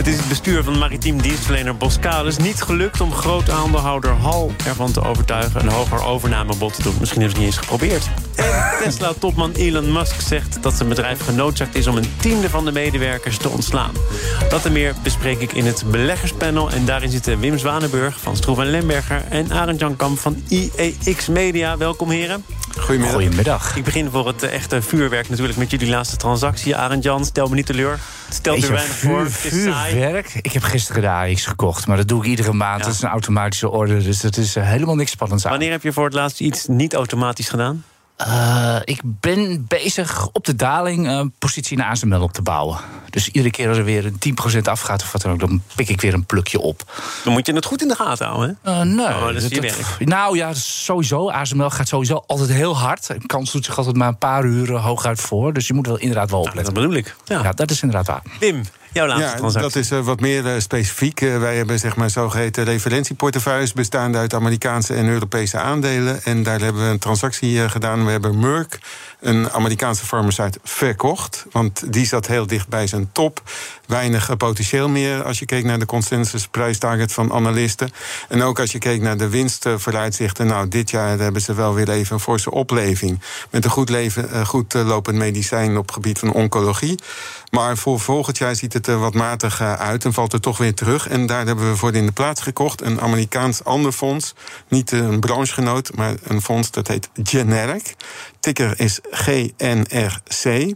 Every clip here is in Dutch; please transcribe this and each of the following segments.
Het is het bestuur van maritiem dienstverlener Boskalis niet gelukt om groot aandeelhouder Hal ervan te overtuigen een hoger overnamebod te doen. Misschien hebben ze het niet eens geprobeerd. En Tesla-topman Elon Musk zegt dat zijn bedrijf genoodzaakt is om een tiende van de medewerkers te ontslaan. Dat en meer bespreek ik in het beleggerspanel. En daarin zitten Wim Zwanenburg van Stroef en Lemberger en Arend Jan Kamp van IEX Media. Welkom heren. Goedemiddag. Goedemiddag. Ik begin voor het echte vuurwerk natuurlijk met jullie laatste transactie. Arend Jan, stel me niet teleur. Stel er weinig voor. Het is saai. Vuurwerk? Ik heb gisteren de AX gekocht, maar dat doe ik iedere maand. Ja. Dat is een automatische order, dus dat is eh, helemaal niks spannends aan. Wanneer heb je voor het laatst iets niet automatisch gedaan? Eh, ik ben bezig op de daling een positie in ASML op te bouwen. Dus iedere keer als er weer een 10% afgaat of wat dan ook, dan pik ik weer een plukje op. Dan moet je het goed in de gaten houden. Hè? Eh, nee. Oh, dat is werk. nou ja, sowieso. ASML gaat sowieso altijd heel hard. Een kans doet zich altijd maar een paar uur eh, hooguit voor. Dus je moet wel inderdaad wel Nou, dat opletten. bedoel ik. Ja. Ja, dat is inderdaad waar. Wim, jouw laatste Ja, transactie. dat is eh, wat meer eh, specifiek. Eh, wij hebben zeg maar zogeheten referentieportefeuilles... bestaande uit Amerikaanse en Europese aandelen. En daar hebben we een transactie gedaan. We hebben Merck, een Amerikaanse farmaceut, verkocht. Want die zat heel dicht bij zijn top. Weinig potentieel meer als je keek naar de consensusprijstarget van analisten. En ook als je keek naar de winstvooruitzichten. Nou, dit jaar hebben ze wel weer even een forse opleving. Met een goed, leven, goed lopend medicijn op het gebied van oncologie. Maar voor volgend jaar ziet het er wat matig eh, uit en valt er toch weer terug. En daar hebben we voor in de plaats gekocht. Een Amerikaans ander fonds. Niet een branchegenoot, maar een fonds dat heet Generic. Ticker is GNRC.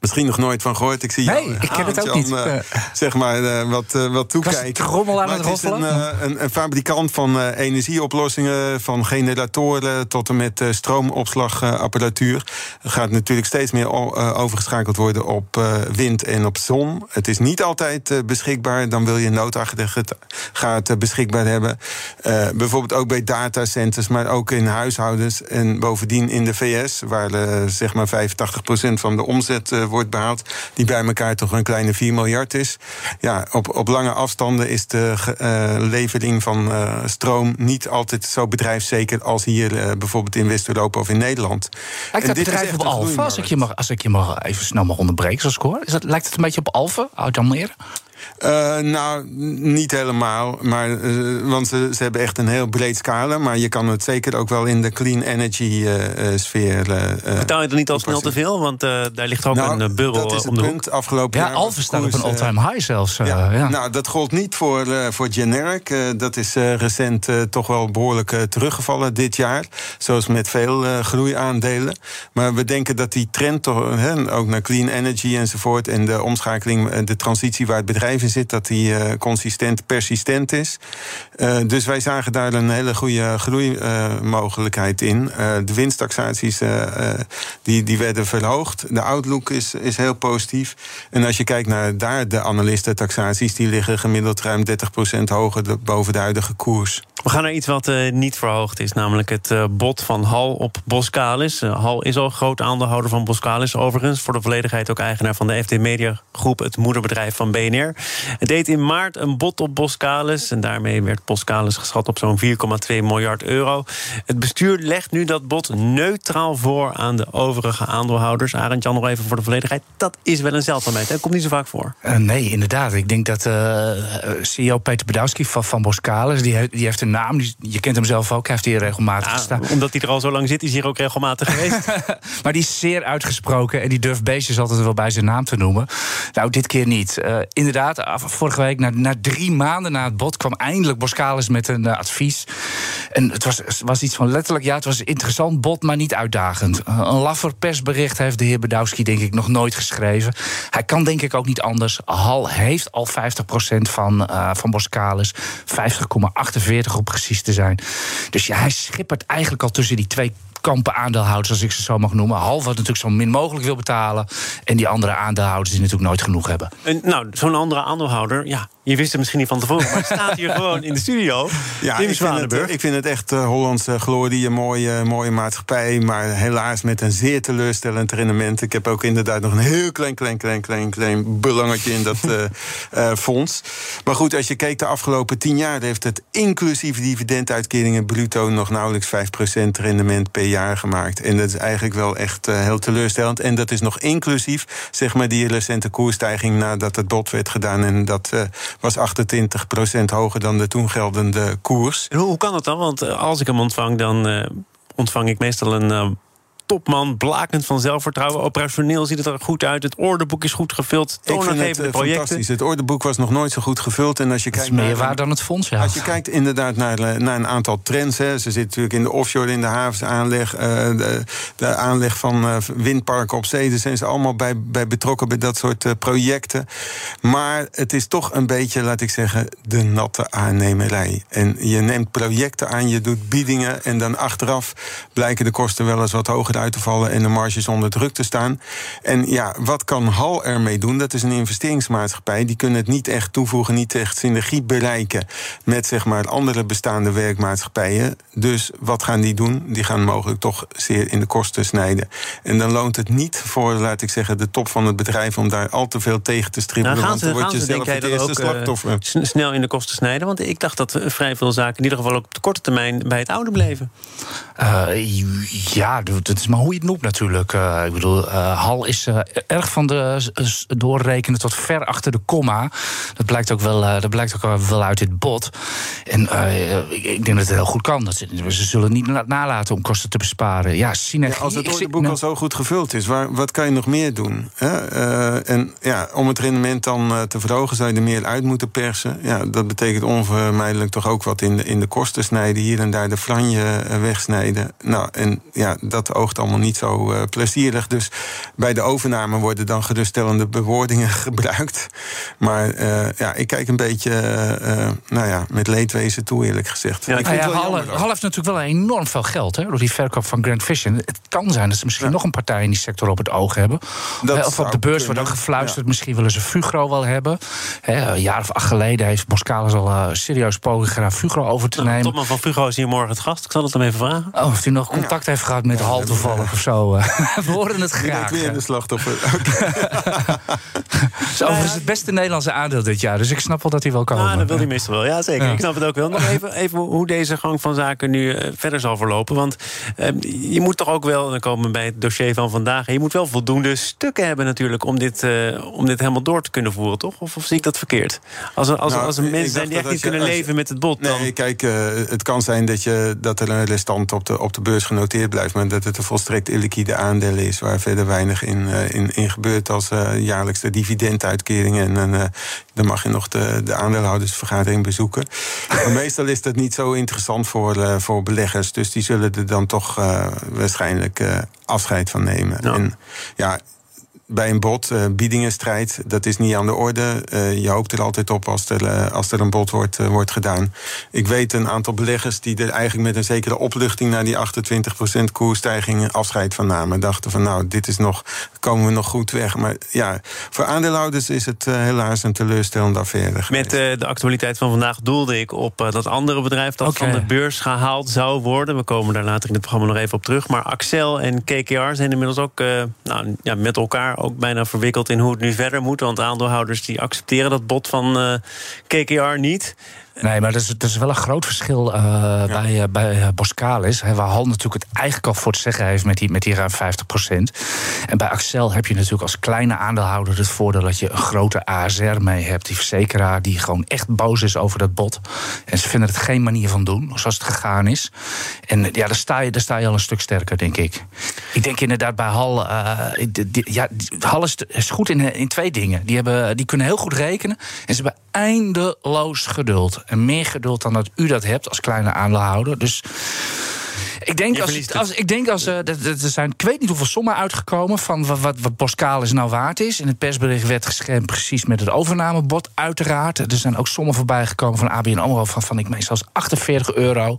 Misschien nog nooit van gehoord. Ik zie Nee, jou, ik ken het ook niet. eh, zeg maar eh, wat, eh, wat toekijken. trommel aan Maar het is een, een, een fabrikant van energieoplossingen, van generatoren tot en met stroomopslagapparatuur. Er gaat natuurlijk steeds meer overgeschakeld worden op wind en op zon. Het is niet altijd beschikbaar. Dan wil je noodaggregaat uh, beschikbaar hebben. Bijvoorbeeld ook bij datacenters, maar ook in huishoudens. En bovendien in de VS, waar zeg maar 85% van de omzet wordt behaald. Die bij elkaar toch een kleine 4 miljard is. Ja, op, op lange afstanden is de eh, levering van eh, stroom niet altijd zo bedrijfszeker als hier eh, bijvoorbeeld in West-Europa of in Nederland. Lijkt dat bedrijf op Alfa? Als ik, je mag, als ik je mag even snel mag onderbreken, zoals ik hoor. Is dat, lijkt het een beetje op Alfa uit Almere? Eh, nou, niet helemaal. Maar, eh, want ze, ze hebben echt een heel breed scala. Maar je kan het zeker ook wel in de clean energy eh, eh, sfeer. eh, eh, Betaal je er niet al snel te veel? Want eh, daar ligt ook Nou, een bureau dat is het om de hoek. punt. Afgelopen Ja, jaar was staat op een all-time high zelfs. eh, ja. ja. Nou, dat gold niet voor, eh, voor generic. Dat is eh, recent eh, toch wel behoorlijk eh, teruggevallen dit jaar. Zoals met veel eh, groeiaandelen. Maar we denken dat die trend toch, hè, ook naar clean energy enzovoort... en de omschakeling, de transitie waar het bedrijf in zit... dat die eh, consistent, persistent is. Eh, dus wij zagen daar een hele goede groeimogelijkheid in. Eh, de winsttaxaties die, die werden verhoogd. De outlook is, is heel positief. En als je kijkt naar daar de analistentaxaties... die liggen gemiddeld ruim 30% hoger de- boven de huidige koers. We gaan naar iets wat niet verhoogd is, namelijk het bod van Hal op Boskalis. Eh, Hal is al groot aandeelhouder van Boskalis, overigens. Voor de volledigheid ook eigenaar van de FD Media Groep, het moederbedrijf van BNR. Het deed in maart een bod op Boskalis. En daarmee werd Boskalis geschat op zo'n 4,2 miljard euro. Het bestuur legt nu dat bod neutraal voor aan de overige aandeelhouders. Arend Jan, nog even voor de volledigheid. Dat is wel een zeldzaamheid, hè? komt niet zo vaak voor. Eh, nee, inderdaad. Ik denk dat eh, CEO Peter Bedowski van, van Boskalis... Die, he- die heeft een naam, die, je kent hem zelf ook. Hij heeft hier regelmatig Ja, gestaan. omdat hij er al zo lang zit, is hij hier ook regelmatig geweest. Maar die is zeer uitgesproken en die durft beestjes altijd wel bij zijn naam te noemen. Nou, dit keer niet. Eh, inderdaad, vorige week, na, drie maanden na het bod, kwam eindelijk Boskalis met een eh, advies. En het was, was iets van letterlijk, ja, het was een interessant bod, maar niet uitdagend. Eh, een laffer persbericht heeft de heer Bedowski, denk ik, nog nooit geschreven. Hij kan, denk ik, ook niet anders. Hal heeft al 50% van, eh van Boskalis, 50,48 om precies te zijn. Dus ja, hij schippert eigenlijk al tussen die twee kampen aandeelhouders, als ik ze zo mag noemen. Half wat natuurlijk zo min mogelijk wil betalen. En die andere aandeelhouders die natuurlijk nooit genoeg hebben. En, nou, zo'n andere aandeelhouder, ja, je wist het misschien niet van tevoren, maar het staat hier gewoon in de studio. Ja, ik vind, het, ik vind, het, echt uh, Hollandse glorie, een mooie, mooie maatschappij. Maar helaas met een zeer teleurstellend rendement. Ik heb ook inderdaad nog een heel klein, klein, klein, klein, klein belangetje in dat uh, uh, fonds. Maar goed, als je kijkt de afgelopen tien jaar, heeft het inclusief dividenduitkeringen bruto nog nauwelijks 5% rendement per jaar gemaakt. En dat is eigenlijk wel echt heel teleurstellend. En dat is nog inclusief, zeg maar, die recente koersstijging nadat het bod werd gedaan. En dat was 28% hoger dan de toen geldende koers. hoe, hoe kan dat dan? Want eh, als ik hem ontvang, dan uh, ontvang ik meestal een uh, topman, blakend van zelfvertrouwen. Operationeel ziet het er goed uit. Het ordeboek is goed gevuld. Toonaangevende projecten. Fantastisch. Het ordeboek was nog nooit zo goed gevuld. En als je kijkt is meer waar dan het fonds, ja. Als je kijkt inderdaad naar, naar een aantal trends. Hè. Ze zitten natuurlijk in de offshore, in de havensaanleg. Uh, de, de, aanleg van uh, windparken op zee. Daar zijn ze allemaal bij, bij betrokken bij dat soort uh, projecten. Maar het is toch een beetje, laat ik zeggen, de natte aannemerij. En je neemt projecten aan, je doet biedingen. En dan achteraf blijken de kosten wel eens wat hoger uit te vallen en de marges onder druk te staan. En ja, wat kan HAL ermee doen? Dat is een investeringsmaatschappij. Die kunnen het niet echt toevoegen, niet echt synergie bereiken met zeg maar andere bestaande werkmaatschappijen. Dus wat gaan die doen? Die gaan mogelijk toch zeer in de kosten snijden. En dan loont het niet voor, laat ik zeggen, de top van het bedrijf om daar al te veel tegen te stribbelen. Nou, want dan word je zelf het eerste ook, slachtoffer. Uh, snel in de kosten snijden. Want ik dacht dat vrij veel zaken in ieder geval ook op de korte termijn bij het oude bleven. Uh, ja, dat is maar hoe je het noemt natuurlijk. Uh, ik bedoel, uh, Hal is uh, erg van de doorrekenen tot ver achter de komma. Dat blijkt ook wel, dat blijkt ook wel uit dit bod. En ik, ik, denk dat het heel goed kan. Dat ze, ze zullen niet nalaten om kosten te besparen. Ja, synergie. Ja, als het orderboek nou, al zo goed gevuld is, waar, wat kan je nog meer doen? en ja, om het rendement dan te verhogen, zou je er meer uit moeten persen. Ja, dat betekent onvermijdelijk toch ook wat in de, in de kosten snijden. Hier en daar de franje wegsnijden. Nou, en ja, dat oogt allemaal niet zo uh, plezierig. Dus bij de overname worden dan geruststellende bewoordingen gebruikt. Maar uh, ja, ik kijk een beetje uh, nou ja, met leedwezen toe, eerlijk gezegd. Ja, ik vind ja, heeft natuurlijk wel enorm veel geld hè, door die verkoop van Grand Vision. Het kan zijn dat ze misschien ja. nog een partij in die sector op het oog hebben. Dat of op de beurs wordt ook gefluisterd, ja. misschien willen ze Fugro wel hebben. Hè, een jaar of acht geleden heeft Boskalis al serieus poging gedaan Fugro over te nou, nemen. Topman van Fugro is hier morgen het gast. Ik zal het hem even vragen. Oh, of hij nog contact heeft gehad met Hal toevallig of zo. We horen het graag. weer de slachtoffer. Het is overigens het beste Nederlandse aandeel dit jaar. Dus ik snap wel dat hij wel kan. Nou, dat wil hij meestal wel. Ja, zeker. Ja. Ik snap het ook wel. Nog even, even hoe deze gang van zaken nu uh, verder zal verlopen. Want uh, je moet toch ook wel, dan komen we bij het dossier van vandaag... je moet wel voldoende stukken hebben natuurlijk... om dit, uh, om dit helemaal door te kunnen voeren, toch? Of, of zie ik dat verkeerd? Als er, als, nou, als er mensen zijn die echt niet kunnen leven met het bod... Nee, kijk, het kan zijn dat, je, dat er een restant op de, op de beurs genoteerd blijft... maar dat het een volstrekt illiquide aandeel is... waar verder weinig in, in, in gebeurt als jaarlijkse dividenduitkeringen. En uh, dan mag je nog de, de aandeelhoudersvergadering bezoeken. maar meestal is dat niet zo interessant voor, voor beleggers. Dus die zullen er dan toch waarschijnlijk afscheid van nemen. Ja. En ja, bij een bod, uh, biedingenstrijd, dat is niet aan de orde. Uh, je hoopt er altijd op als er, uh, als er een bod wordt, wordt gedaan. Ik weet een aantal beleggers die er eigenlijk met een zekere opluchting naar die 28% koersstijging afscheid van namen. Dachten van nou, dit is nog, komen we nog goed weg. Maar ja, voor aandeelhouders is het helaas een teleurstellende affaire. Met de actualiteit van vandaag doelde ik op dat andere bedrijf dat okay. van de beurs gehaald zou worden. We komen daar later in het programma nog even op terug. Maar Axel en KKR zijn inmiddels ook nou, ja, met elkaar ook bijna verwikkeld in hoe het nu verder moet. Want aandeelhouders die accepteren dat bod van uh, KKR niet. Nee, maar dat is, wel een groot verschil uh, ja. bij, uh, bij Boskalis. Hè, waar Hal natuurlijk het eigenlijk al voor het zeggen heeft met die, met die ruim 50% En bij Axel heb je natuurlijk als kleine aandeelhouder het voordeel dat je een grote ASR mee hebt. Die verzekeraar die gewoon echt boos is over dat bod. En ze vinden het geen manier van doen, zoals het gegaan is. En ja, daar sta je, daar sta je al een stuk sterker, denk ik. Ik denk inderdaad bij Hal. Die, die, ja, Hal is, is goed in, in twee dingen. Die, hebben, die kunnen heel goed rekenen. En ze hebben eindeloos geduld. En meer geduld dan dat u dat hebt als kleine aandeelhouder. Dus Ik denk, als, als, ik denk als uh, er zijn, ik weet niet hoeveel sommen uitgekomen van wat, wat, wat Boskalis nou waard is. In het persbericht werd geschermd precies met het overnamebod, uiteraard. Er zijn ook sommen voorbij gekomen van ABN AMRO van, van ik meen zelfs 48 euro.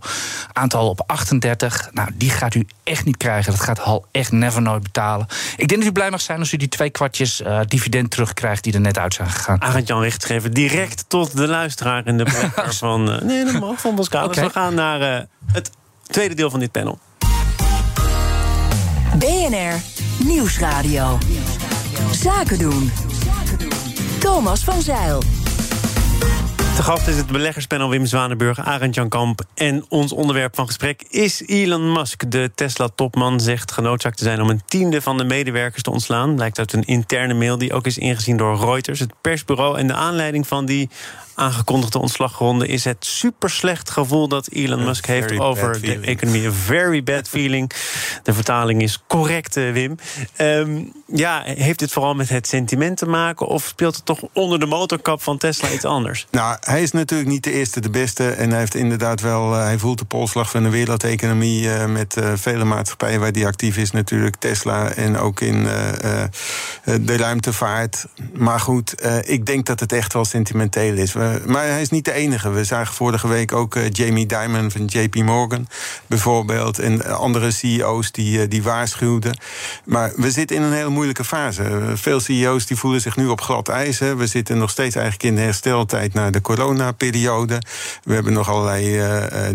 Aantal op 38. Nou, die gaat u echt niet krijgen. Dat gaat Hal echt never nooit betalen. Ik denk dat u blij mag zijn als u die twee kwartjes uh, dividend terugkrijgt die er net uit zijn gegaan. Arend-Jan Richtgever, direct tot de luisteraar in de van... Uh, nee, dat mag van Boskalis. Okay. We gaan naar het tweede deel van dit panel. BNR Nieuwsradio. Zaken doen. Thomas van Zeil. De gast is het beleggerspanel Wim Zwanenburg, Arend Jan Kamp. En ons onderwerp van gesprek is Elon Musk. De Tesla-topman zegt genoodzaakt te zijn om een tiende van de medewerkers te ontslaan. Blijkt uit een interne mail die ook is ingezien door Reuters, het persbureau. En de aanleiding van die aangekondigde ontslagronde is het super slecht gevoel dat Elon Musk heeft over de economie. A very bad feeling. De vertaling is correct, eh, Wim. Um, ja, heeft dit vooral met het sentiment te maken of speelt het toch onder de motorkap van Tesla iets anders? Nou, hij is natuurlijk niet de eerste, de beste. En hij heeft inderdaad wel, uh, hij voelt de polslag van de wereldeconomie uh, met vele maatschappijen waar hij actief is, natuurlijk Tesla en ook in de ruimtevaart. Maar goed, ik denk dat het echt wel sentimenteel is. Eh, maar hij is niet de enige. We zagen vorige week ook uh, Jamie Dimon van JP Morgan bijvoorbeeld. En andere CEO's die, uh, die waarschuwden. Maar we zitten in een hele moeilijke fase. veel CEO's die voelen zich nu op glad ijs. Hè. We zitten nog steeds eigenlijk in de hersteltijd na de coronaperiode. We hebben nog allerlei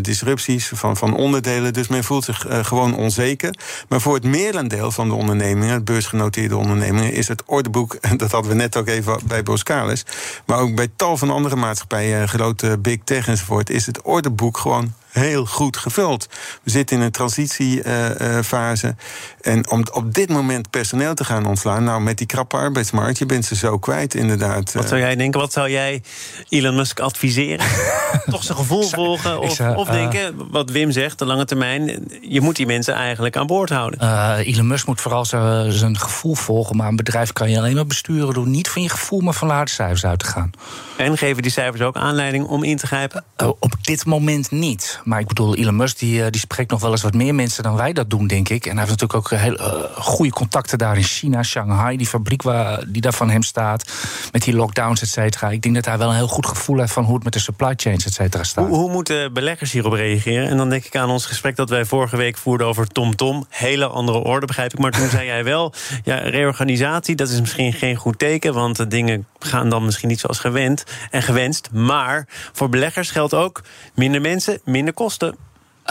disrupties van, van onderdelen. Dus men voelt zich gewoon onzeker. Maar voor het merendeel van de ondernemingen, het beursgenoteerde ondernemingen, is het ordeboek, dat hadden we net ook even bij Boskalis, maar ook bij tal van andere maatschappijen, grote big tech enzovoort, is het ordeboek gewoon heel goed gevuld. We zitten in een transitiefase. en om op dit moment personeel te gaan ontslaan, nou met die krappe arbeidsmarkt, je bent ze zo kwijt, inderdaad. Wat zou jij denken? Wat zou jij Elon Musk adviseren? Toch zijn gevoel volgen? Of, of eh, denken, wat Wim zegt, de lange termijn, je moet die mensen eigenlijk aan boord houden? Uh, Elon Musk moet vooral zijn gevoel volgen, maar een bedrijf kan je alleen maar besturen door niet van je gevoel, maar van harde cijfers uit te gaan. En geven die cijfers ook aanleiding om in te grijpen? Uh, op dit moment niet. Maar ik bedoel, Elon Musk die, eh, die spreekt nog wel eens wat meer mensen dan wij dat doen, denk ik. En hij heeft natuurlijk ook heel uh, goede contacten daar in China, Shanghai, die fabriek waar, die daar van hem staat, met die lockdowns, et cetera. Ik denk dat hij wel een heel goed gevoel heeft van hoe het met de supply chains, et cetera, staat. Hoe, hoe moeten beleggers hierop reageren? En dan denk ik aan ons gesprek dat wij vorige week voerden over TomTom. Tom. Hele andere orde, begrijp ik. Maar toen zei jij wel, ja, reorganisatie, dat is misschien geen goed teken, want de dingen gaan dan misschien niet zoals gewend en gewenst. Maar voor beleggers geldt ook minder mensen, minder kosten.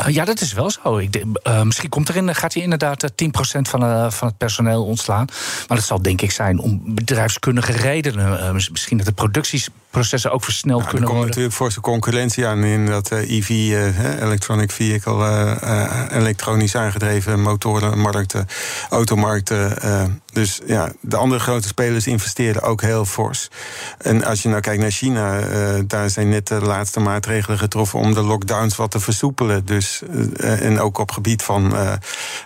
Uh, ja, dat is wel zo. Ik uh, misschien komt erin, gaat hij inderdaad 10% van, uh, van het personeel ontslaan. Maar dat zal denk ik zijn om bedrijfskundige redenen. misschien dat de producties processen ook versneld kunnen worden. Er komt natuurlijk forse concurrentie aan in dat EV, uh, uh, electronic vehicle, uh, elektronisch aangedreven motorenmarkten, automarkten. dus ja, de andere grote spelers investeren ook heel fors. En als je nou kijkt naar China, daar zijn net de laatste maatregelen getroffen om de lockdowns wat te versoepelen. Dus, en ook op gebied van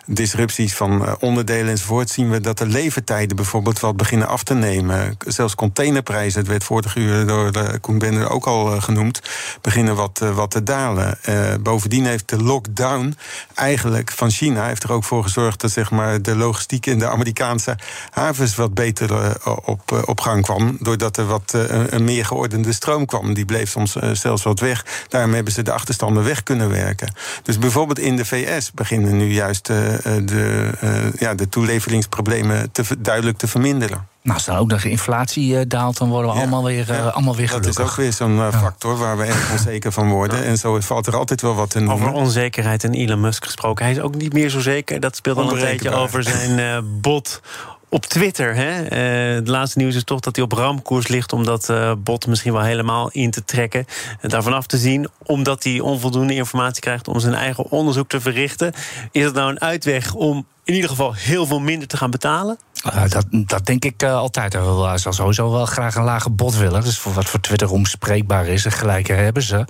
disrupties van onderdelen enzovoort, zien we dat de levertijden bijvoorbeeld wat beginnen af te nemen. Zelfs containerprijzen, het werd vorige uur door uh, Koen Bender ook al uh, genoemd, beginnen wat, uh, wat te dalen. bovendien heeft de lockdown eigenlijk van China heeft er ook voor gezorgd dat zeg maar, de logistiek in de Amerikaanse havens wat beter op, op gang kwam. Doordat er wat een meer geordende stroom kwam. Die bleef soms zelfs wat weg. Daarom hebben ze de achterstanden weg kunnen werken. Dus bijvoorbeeld in de VS beginnen nu juist de, ja, de toeleveringsproblemen te, duidelijk te verminderen. Nou, als dan ook nog de inflatie uh, daalt, dan worden we allemaal weer, uh, allemaal weer gelukkig. Dat is ook weer zo'n uh, factor waar we erg onzeker van worden. En zo valt er altijd wel wat in. Over onzekerheid en Elon Musk gesproken. Hij is ook niet meer zo zeker. Dat speelt al een tijdje over zijn bot op Twitter. Hè? het laatste nieuws is toch dat hij op ramkoers ligt om dat bot misschien wel helemaal in te trekken. En daarvan af te zien, omdat hij onvoldoende informatie krijgt om zijn eigen onderzoek te verrichten. Is dat nou een uitweg om in ieder geval heel veel minder te gaan betalen? Uh, dat, dat denk ik uh, altijd. Hij wil, zal sowieso wel graag een lage bot willen. Dus voor wat voor Twitter onbespreekbaar is. En gelijk hebben ze.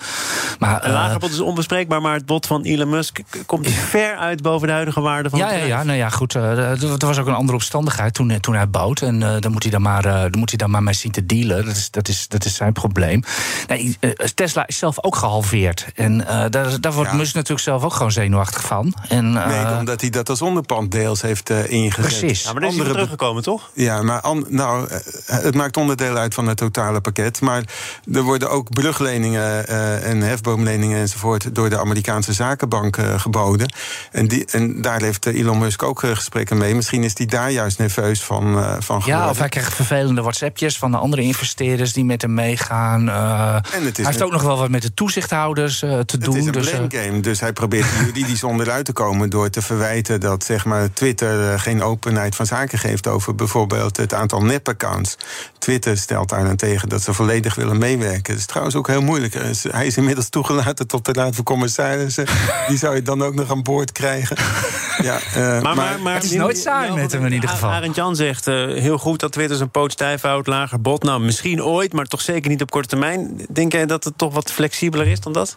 Maar, een lage bot is onbespreekbaar, maar het bot van Elon Musk komt ver uit boven de huidige waarde van. Ja, ja, ja, nou ja, goed. er was ook een andere omstandigheid toen, toen hij bouwt. En dan, moet hij dan, maar, dan moet hij dan maar mee zien te dealen. Dat is, dat is, dat is zijn probleem. Nee, Tesla is zelf ook gehalveerd. En daar, daar wordt Musk natuurlijk zelf ook gewoon zenuwachtig van. En, nee, omdat hij dat als onderpand deels heeft ingezet. Precies. Ja, maar andere teruggekomen, toch? Ja, maar nou, het maakt onderdeel uit van het totale pakket. Maar er worden ook brugleningen uh, en hefboomleningen enzovoort door de Amerikaanse zakenbank uh, geboden. En, die, en daar heeft Elon Musk ook uh, gesprekken mee. Misschien is hij daar juist nerveus van, van geworden. Ja, of hij krijgt vervelende WhatsAppjes van de andere investeerders die met hem meegaan. en het is hij heeft ook nog wel wat met de toezichthouders te doen. Het is een dus, game, dus hij probeert juridisch onderuit te komen door te verwijten dat zeg maar, Twitter geen openheid van zaken geeft over bijvoorbeeld het aantal nep-accounts. Twitter stelt daar dan tegen dat ze volledig willen meewerken. Dat is trouwens ook heel moeilijk. Hij is inmiddels toegelaten tot de Raad van Commissarissen. Die zou je dan ook nog aan boord krijgen. Ja, uh, maar, maar, maar, het is nooit saai met hem in ieder geval. Arend Jan zegt uh, heel goed dat Twitter zijn poot stijf houdt, lager bot. Nou, misschien ooit, maar toch zeker niet op korte termijn. Denk jij dat het toch wat flexibeler is dan dat?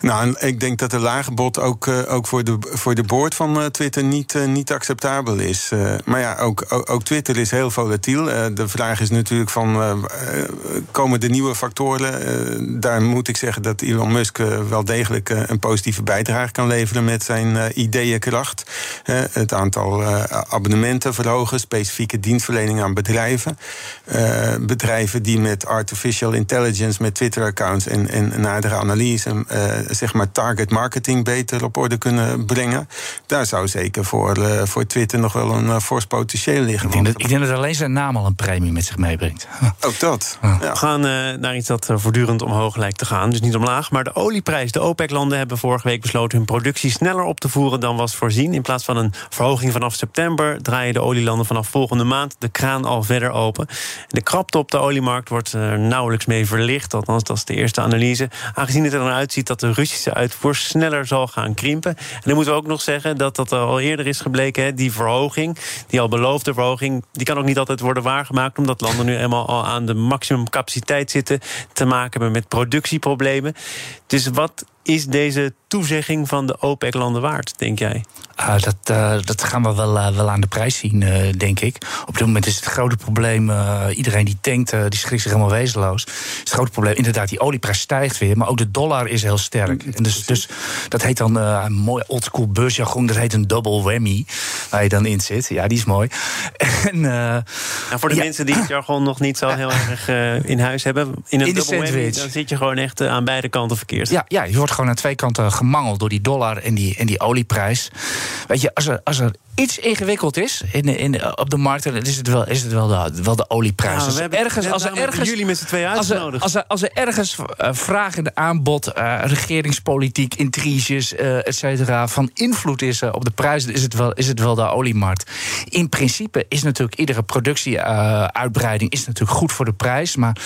Nou, ik denk dat de lage bod ook, uh, ook voor, de, voor de board van uh, Twitter niet, uh, niet acceptabel is. maar ja, ook, ook, Twitter is heel volatiel. de vraag is natuurlijk van, komen de nieuwe factoren? daar moet ik zeggen dat Elon Musk wel degelijk een positieve bijdrage kan leveren met zijn ideeënkracht. het aantal abonnementen verhogen, specifieke dienstverlening aan bedrijven. bedrijven die met artificial intelligence, met Twitter-accounts en, en nadere analyse eh, zeg maar target marketing beter op orde kunnen brengen. Daar zou zeker voor, uh, voor Twitter nog wel een uh, fors potentieel liggen. Ik denk, dat, ik denk, dat, alleen zijn naam al een premie met zich meebrengt. Ook dat. Ja. We gaan naar iets dat voortdurend omhoog lijkt te gaan. Dus niet omlaag. Maar de olieprijs. De OPEC-landen hebben vorige week besloten hun productie sneller op te voeren dan was voorzien. In plaats van een verhoging vanaf september draaien de olielanden vanaf volgende maand de kraan al verder open. De krapte op de oliemarkt wordt er nauwelijks mee verlicht. Althans, dat is de eerste analyse. Aangezien het er dan uitziet dat de Russische uitvoer sneller zal gaan krimpen. En dan moeten we ook nog zeggen dat dat al eerder is gebleken. Hè, die verhoging, die al beloofde verhoging, die kan ook niet altijd worden waargemaakt. Omdat landen nu eenmaal al aan de maximumcapaciteit zitten. Te maken hebben met productieproblemen. Dus wat is deze toezegging van de OPEC-landen waard, denk jij? Uh, dat, uh, dat gaan we wel, uh, wel aan de prijs zien, denk ik. Op dit moment is het grote probleem... iedereen die tankt, die schrikt zich helemaal wezenloos. Het grote probleem, inderdaad, die olieprijs stijgt weer... maar ook de dollar is heel sterk. En dus, dus dat heet dan een mooi oldschool beursjargon... dat heet een double whammy, waar je dan in zit. Ja, die is mooi. en, nou, voor de ja. mensen die het jargon nog niet zo heel erg in huis hebben... in een in double whammy, dan zit je gewoon echt aan beide kanten verkeerd. Ja, ja, je wordt gewoon aan twee kanten gemangeld door die dollar en die, en die olieprijs. Weet je, als er, als er iets ingewikkeld is in, in, op de markt, dan is het wel, is het wel, de, wel de olieprijs. Ja, als, er ergens, als er ergens. Jullie met z'n twee uitgenodigd. Als er, als er ergens uh, vragende aanbod, uh, regeringspolitiek, intriges, uh, et cetera, van invloed is op de prijs, is het, wel, is het wel de oliemarkt. In principe is natuurlijk iedere productieuitbreiding is natuurlijk goed voor de prijs. Maar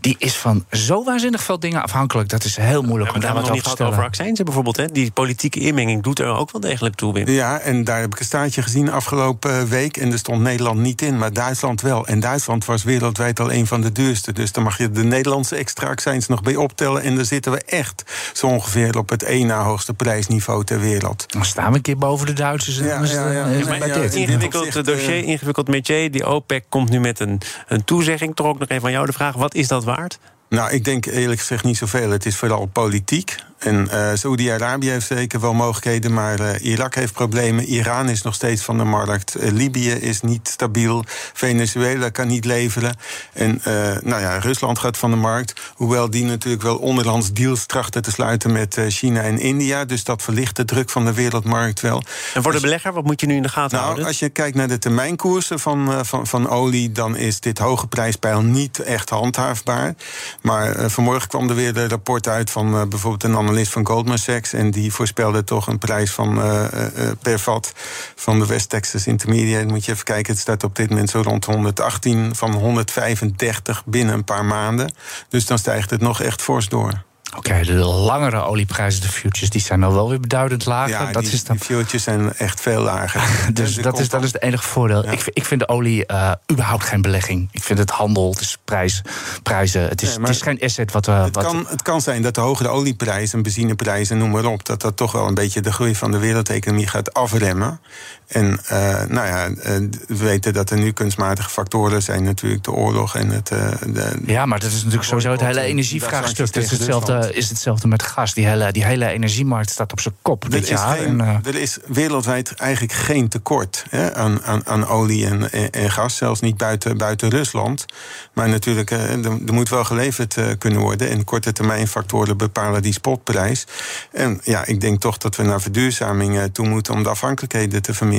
die is van zo waanzinnig veel dingen afhankelijk. Dat is heel moeilijk ja, om daar wat over te stellen. over accijnzen bijvoorbeeld. Hè? Die politieke inmenging doet er ook wel degelijk toe. Ja, en daar heb ik een staartje gezien afgelopen week. En er stond Nederland niet in, maar Duitsland wel. En Duitsland was wereldwijd al een van de duurste. Dus dan mag je de Nederlandse extra accijns nog bij optellen. En dan zitten we echt zo ongeveer op het één na hoogste prijsniveau ter wereld. Dan staan we een keer boven de Duitsers. En ja, ja, ja, ja, maar, ja, ingewikkeld dossier, ingewikkeld métier. Die OPEC komt nu met een, een toezegging. Toch ook nog even van jou de vraag: wat is dat waard? Nou, ik denk eerlijk gezegd niet zoveel. Het is vooral politiek. En uh, Saudi-Arabië heeft zeker wel mogelijkheden, maar uh, Irak heeft problemen. Iran is nog steeds van de markt. Uh, Libië is niet stabiel. Venezuela kan niet leveren. En nou ja, Rusland gaat van de markt. Hoewel die natuurlijk wel onderlands deals trachten te sluiten met China en India. Dus dat verlicht de druk van de wereldmarkt wel. En voor de belegger, wat moet je nu in de gaten nou, houden? Als je kijkt naar de termijnkoersen van, van, van olie, dan is dit hoge prijspeil niet echt handhaafbaar. Maar vanmorgen kwam er weer een rapport uit van bijvoorbeeld een analist van Goldman Sachs. En die voorspelde toch een prijs van uh, uh, per vat van de West Texas Intermediate. Moet je even kijken, het staat op dit moment zo rond 118 van 135 binnen een paar maanden. Dus dan stijgt het nog echt fors door. Oké, de langere olieprijzen, de futures, die zijn al wel weer beduidend lager. Ja, dat die, is dan... die futures zijn echt veel lager. dus dat komt is, dat is het enige voordeel. Ja. Ik, vind- ik vind de olie eh, überhaupt geen belegging. Ik vind het handel, het is prijs, prijzen. Het is, Nee, het is geen asset wat we. Het wat, kan, het kan zijn dat de hogere olieprijzen, benzineprijzen, noem maar op, dat dat toch wel een beetje de groei van de wereldeconomie gaat afremmen. En eh, nou ja, eh, we weten dat er nu kunstmatige factoren zijn, natuurlijk de oorlog en het. eh, de, Ja, maar dat is natuurlijk sowieso het hele energievraagstuk. Het is hetzelfde, is hetzelfde met gas. Die hele, die hele energiemarkt staat op zijn kop Er dit is, jaar. geen, en, eh, er is wereldwijd eigenlijk geen tekort hè, aan, aan, aan olie en, en, en gas, zelfs niet buiten, buiten Rusland. Maar natuurlijk, eh, er, er moet wel geleverd kunnen worden. En korte termijn factoren bepalen die spotprijs. En ja, ik denk toch dat we naar verduurzaming eh, toe moeten om de afhankelijkheden te verminderen.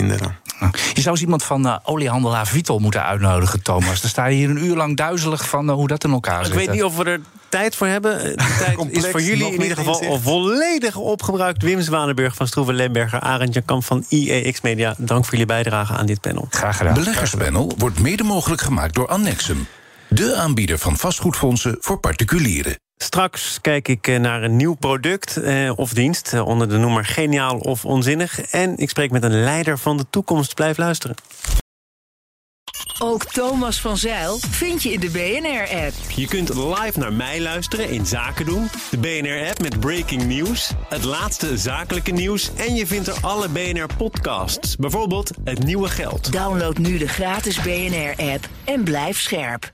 Je zou eens iemand van eh, oliehandelaar Vitol moeten uitnodigen, Thomas. Dan sta je hier een uur lang duizelig van eh, hoe dat in elkaar zit. Ik weet niet of we er tijd voor hebben. De tijd Complex, is voor jullie in ieder geval inzicht. volledig opgebruikt. Wim Zwanenburg van Stroeven Lemberger, Arend Kamp van IEX Media. Dank voor jullie bijdrage aan dit panel. Graag gedaan. Beleggerspanel wordt mede mogelijk gemaakt door Annexum. De aanbieder van vastgoedfondsen voor particulieren. Straks kijk ik eh, naar een nieuw product eh, of dienst eh, onder de noemer geniaal of onzinnig. En ik spreek met een leider van de toekomst. Blijf luisteren. Ook Thomas van Zeil vind je in de BNR-app. Je kunt live naar mij luisteren in Zaken doen. De BNR-app met breaking news. Het laatste zakelijke nieuws. En je vindt er alle BNR-podcasts. Bijvoorbeeld Het Nieuwe Geld. Download nu de gratis BNR-app en blijf scherp.